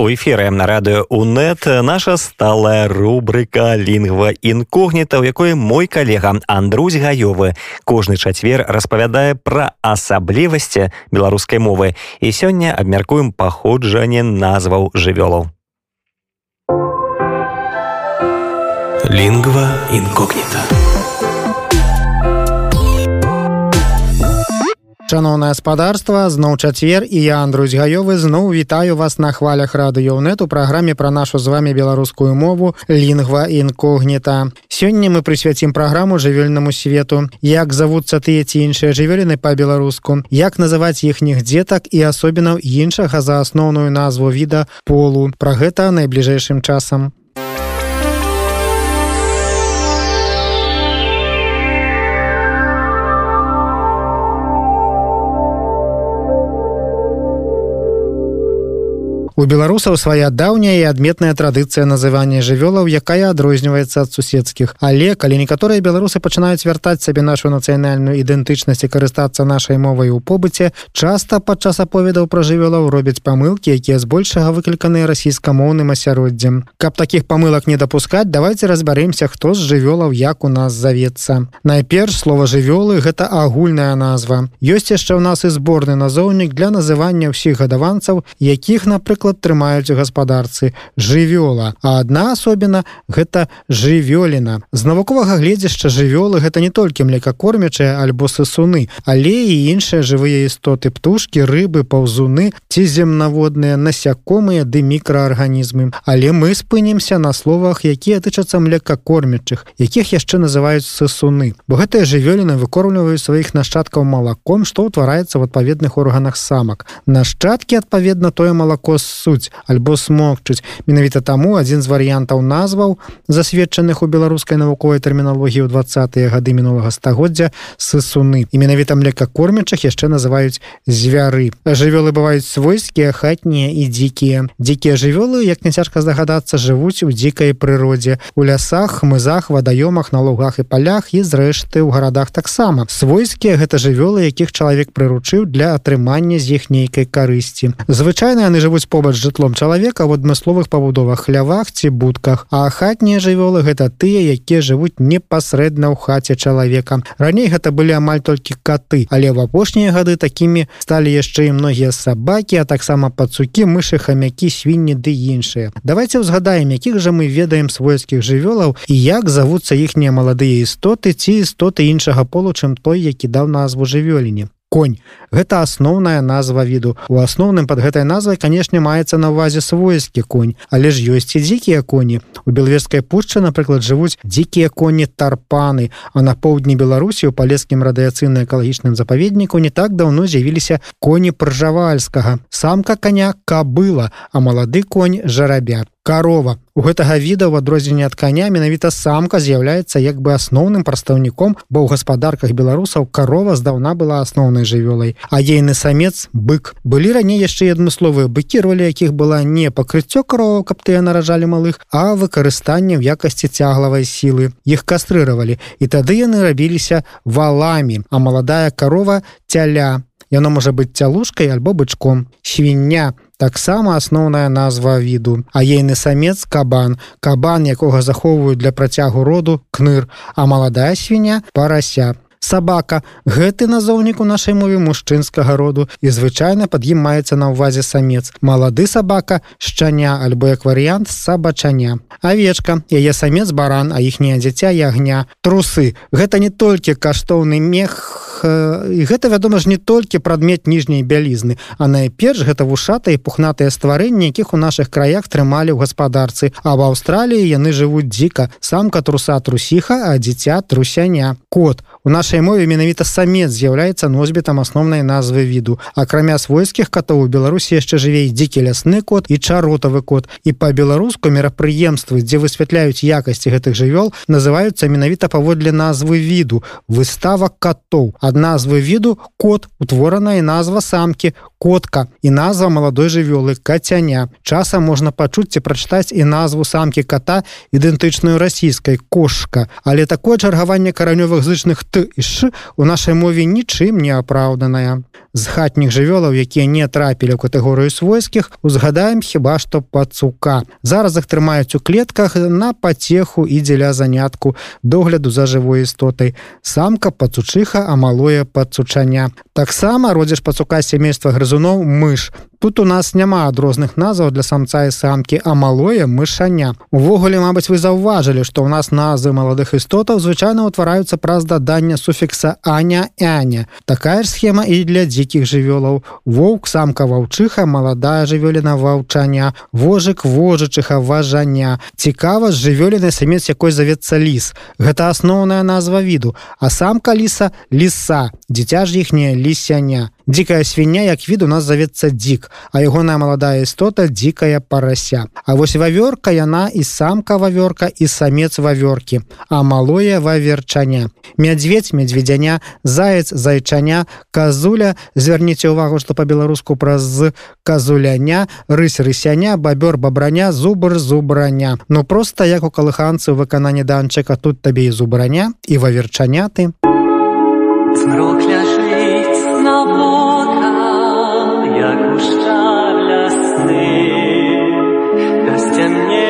У эфіры на радыё УНэт наша сталая рубрыка лінгва інкогніта, у якой мой калега Андрусь гаёвы кожны чацвер распавядае пра асаблівасці беларускай мовы і сёння абмяркуем паходжанне назваў жывёлаў. Лінгва інкогніта. Шаноўнае спадарства зноў чацвер і я Андрусь гаёвы зноў вітаю вас на хвалях радыёнет у праграме пра нашу з вами беларускую мову лінгва інкогніта. Сёння мы прысвяцім праграму жывёльнаму свету як завуцца тыя ці іншыя жывёліны па-беларуску як называць іхніх дзетак і асобінаў іншага за асноўную назву віда полу пра гэта найбліжэйшым часам. У беларусаў свая даўняя і адметная традыцыя называння жывёлаў, якая адрозніваецца ад суседскіх. Але калі некаторыя беларусы пачынаюць вяртаць сабе нашу нацыянальную ідэнтычнасць і карыстацца нашай мовай у побыце, часта падчас аповедаў пра жывёлаў робяць памылкі, якія збольшага выкліканыя расійскамоўным асяроддзем. Каб такіх памылак не дапускаць, давайте разбярэмся, хто з жывёлаў як у нас завецца. Найперш слова жывёлы гэта агульная назва. Ёсць яшчэ ў нас і зборны назоўнік для называння ўсіх гадаванцаў, якіх, напрыклад, напрыклад трымаюць у гаспадарцы жывёла. А одна асобіна гэта жывёліна. З навуковага гледзяшча жывёлы гэта не толькі млекакормячыя альбо сысуны але і іншыя жывыя істоты птушки рыбы паўзуны ці земнаводныя насякомыя ды мікраарганізмы. Але мы спынімся на словах якія тычацца млекакормячых якіх яшчэ называюць сысуны. Бо гэтыя жывёліны выкормліваюць сваіх нашчадкаў малаком што ўтвараецца в адпаведных органах самак. Нашчадкі адпаведна тое малако з суть альбо смокчуць. Менавіта таму адзін з варыянтаў назваў засведчаных у беларускай навуковай тэрміналогіі ў двадцатыя гады мінулага стагоддзя сысуны. І менавіта млекакормячых яшчэ называюць звяры. Жывёлы бываюць свойскія хатнія і дзікія. Дзікія жывёлы як не цяжка здагадацца жывуць у дзікай прыродзе. У лясах мызах вадаёмах на лугах і палях і зрэшты ў гарадах таксама. Свойскія гэта жывёлы якіх чалавек прыручыў для атрымання з іх нейкай карысці. Звычайна яны жывуць побач побач жытлом чалавека в адмысловых пабудовах хлявах ці будках. А хатнія жывёлы гэта тыя якія жывуць непасрэдна ў хаце чалавека. Раней гэта былі амаль толькі каты але в апошнія гады такімі сталі яшчэ і многія сабакі а таксама пацукі мышы хамякі свінні ды іншыя. Давайте ўзгадаем якіх жа мы ведаем свойскіх жывёлаў і як завуцца іхнія маладыя істоты ці істоты іншага полу чым той які даў назву жывёліне конь. Гэта асноўная назва віду. У асноўным под гэтай назвай канешне маецца на увазе свойскі конь. Але ж ёсць і дзікія коні. У белвежскай пушчы напрыклад жывуць дзікія коні тарпаны. А на поўдні беларусі у палескім радыяцыйна-экалагічным запаведніку не так даўно з'явіліся коні пржавальскага. Самка коня кабыла а малады конь жарабя корова. У гэтага віда в адрозненне ад коня менавіта самка з'яўляецца як бы асноўным прадстаўніком бо ў гаспадарках беларусаў корова здаўна была асноўнай жывёлай а ейны самец бык. Былі раней яшчэ і адмысловыя быкі ролі якіх была не пакрыццё карова каб тыя наражалі малых а выкарыстанне в якасці цяглавай сілы. Іх кастрыравалі і тады яны рабіліся валамі а маладая корова цяля яно можа быць цялушкай альбо бычком. Свіння таксама асноўная назва віду а ейны самец кабан. Кабан якога захоўваюць для працягу роду кныр. А маладая свіня парася сабака. Гэты назоўнік у нашай мове мужчынскага роду. І звычайна пад ім маецца на ўвазе самец. Малады сабака шчаня альбо як варыянт сабачаня. Авечка. Яе самец баран а іхняе дзіця ягня. Трусы. Гэта не толькі каштоўны мех і гэта вядома ж не толькі прадмет ніжняй бялізны а найперш гэта вушатыя пухнатыя стварэнні якіх у наших краях трымалі ў гаспадарцы. А в Аўстраліі яны жывуць дзіка. Самка труса трусіха а дзіця трусяня. Кот. У нашай нашай мове менавіта самец з'яўляецца носьбітам асноўнай назвы віду. Акрамя свойскіх катоў у беларусі яшчэ жыве дзікі лясны кот і чаротавы кот. І па-беларуску мерапрыемствы дзе высвятляюць якасці гэтых жывёл называюцца менавіта паводле назвы віду выстава катоў ад назвы віду кот утвораная назва самкі котка. І назва маладой жывёлы кацяня часам можна пачуць ці прачытаць і назву самкі кота ідэнтычную расійскай кошка але такое чаргаванне каранёвых зычных т і ш у нашай мове нічым не апраўданая з хатніх жывёлаў якія не трапілі ў катэгорыю свойскіх узгадаем хіба што пацука зараз іх трымаюць у клетках на пацеху і дзеля занятку догляду за жывой істотай самка пацучыха а малое пацучаня таксама родзіш пацука сямейства грызуноў мыш Тут у нас няма адрозных назваў для самца і самкі, а малое мышаня. Увогуле, мабыць, вы заўважылі, што ў нас назвы маладых істотаў звычайна ўтвараюцца праз дадання суфікса аня Аня. Такая ж схема і для дзікіх жывёлаў. Воўк, самка ваўчыха, маладая жывёліна ваўчаня, вожык вожачыха важаня. Цікава з жывёліны самец якой завецца ліс. Гэта асноўная назва віду, а самка ліса ліса, дзіця ж іхняе лісяня дзікая свіння як від у нас завецца дзік а ягоная маладая істота дзікая парася. А вось вавёрка яна і самка вавёрка і самец вавёркі а малое ваверчаня. Мядзведь медведзяня заяц зайчаня казуля звярніце ўвагу што по-беларуску праз казуляня рысь рысяня бабёр бабраня зубр зубраня. Ну просто як у калыханцы выкананні данчыка тут табе і зубраня і ваверчаняты. Змрок ляжыць вока, як у шчарля сны. Да сцямнелых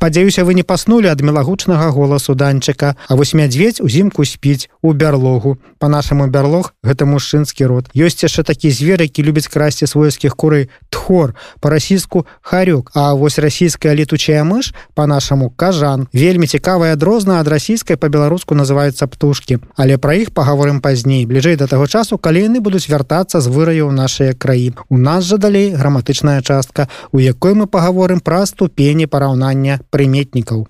спадзяюся вы не паснулі ад мелагучнага голасу данчыка. А вось мядзведь узімку спіць у бярлогу. По-нашаму бярлог гэта мужчынскі род. Ёсць яшчэ такі звер які любіць красці свойскіх курэй тхор па-расійску харюк. А вось расійская летучая мыш по-нашаму кажан. Вельмі цікавая адрозна ад расійскай па-беларуску называюцца птушки але пра іх паговорым пазней. Бліжэй да таго часу калі яны будуць вяртацца з выраяў нашыя краі. У нас жа далей граматычная частка у якой мы паговорым пра ступені параўнання прыметнікаў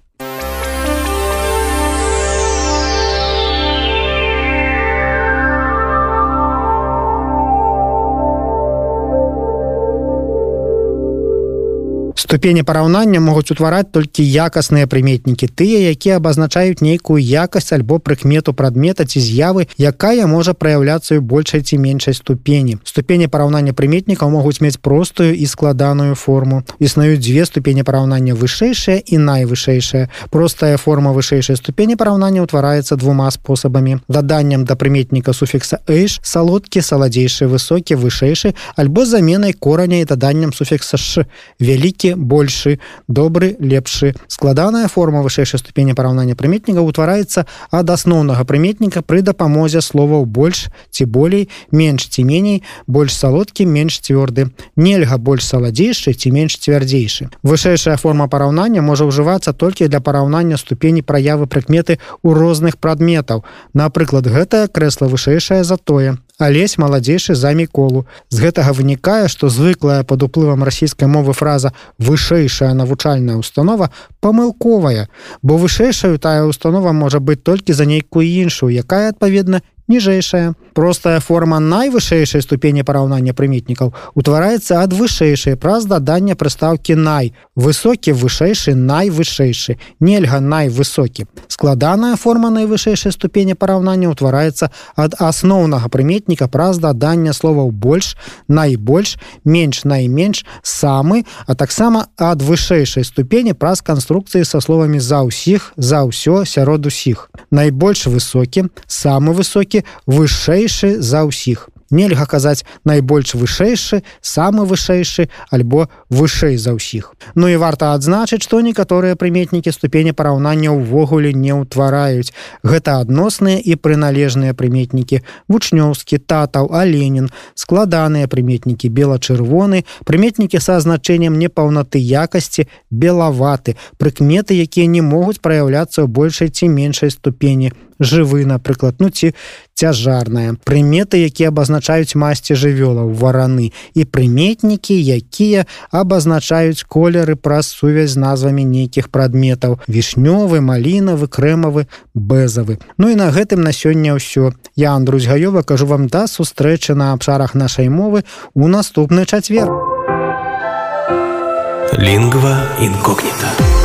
ступені параўнання могуць утвараць толькі якасныя прыметнікі тыя якія абазначаюць нейкую якасць альбо прыкмету прадмета ці з'явы якая можа праяўляцца ў большай ці меншай ступені. Ступені параўнання прыметнікаў могуць мець простую і складаную форму. Існуюць дзве ступені параўнання вышэйшая і найвышэйшая. Простая форма вышэйшай ступені параўнання ўтвараецца двума спосабамі. Даданнем да прыметніка суфікса эйш салодкі саладзейшы высокі вышэйшы альбо заменай кораня і даданнем суфікса ш вялікі большы добры лепшы. Складаная форма вышэйшай ступені параўнання прыметніка ўтвараецца ад асноўнага прыметніка пры дапамозе словаў больш ці болей менш ці меней больш салодкі менш цвёрды. Нельга больш саладзейшы ці менш цвярдзейшы. Вышэйшая форма параўнання можа ўжывацца толькі для параўнання ступені праявы прыкметы ў розных прадметаў. Напрыклад гэтае крэсла вышэйшае за тое алесь маладзейшы за міколу. З гэтага вынікае што звыклая под уплывам расійскай мовы фраза вышэйшая навучальная установа памылковая бо вышэйшаю тая установа можа быць толькі за нейкую іншую якая адпаведна ніжэйшая простая форма найвышэйшай ступені параўнання прыметнікаў утвараецца ад вышэйшай праз дадання прыстаўкі най высокі вышэйшы найвышэйшы нельга найвысокі складаная форма найвышэйшай ступені параўнання ўтвараецца ад асноўнага прыметніка праз дадання словаў больш найбольш менш найменш самы а таксама ад вышэйшай ступені праз канструкцыі са словамі за ўсіх за ўсё сярод усіх найбольш высокі самы высокі вышэйшы за ўсіх. Нельга казаць найбольш вышэйшы самы вышэйшы альбо вышэй за ўсіх. Ну і варта адзначыць што некаторыя прыметнікі ступені параўнання ўвогуле не ўтвараюць. Гэта адносныя і прыналежныя прыметнікі. Вучнёўскі татаў аленін складаныя прыметнікі бела-чырвоны прыметнікі са азначэннем непаўнаты якасці белаваты прыкметы якія не могуць праяўляцца ў большай ці меншай ступені жывы напрыклад. Ну ці цяжарная. Прыметы якія абазначаюць масці жывёлаў вараны. І прыметнікі якія абазначаюць колеры праз сувязь з назвамі нейкіх прадметаў. Вішнёвы малінавы крэмавы бэзавы. Ну і на гэтым на сёння ўсё. Я Андрусь гаёва кажу вам да сустрэчы на абшарах нашай мовы у наступны чацвер. Лінгва інкогніта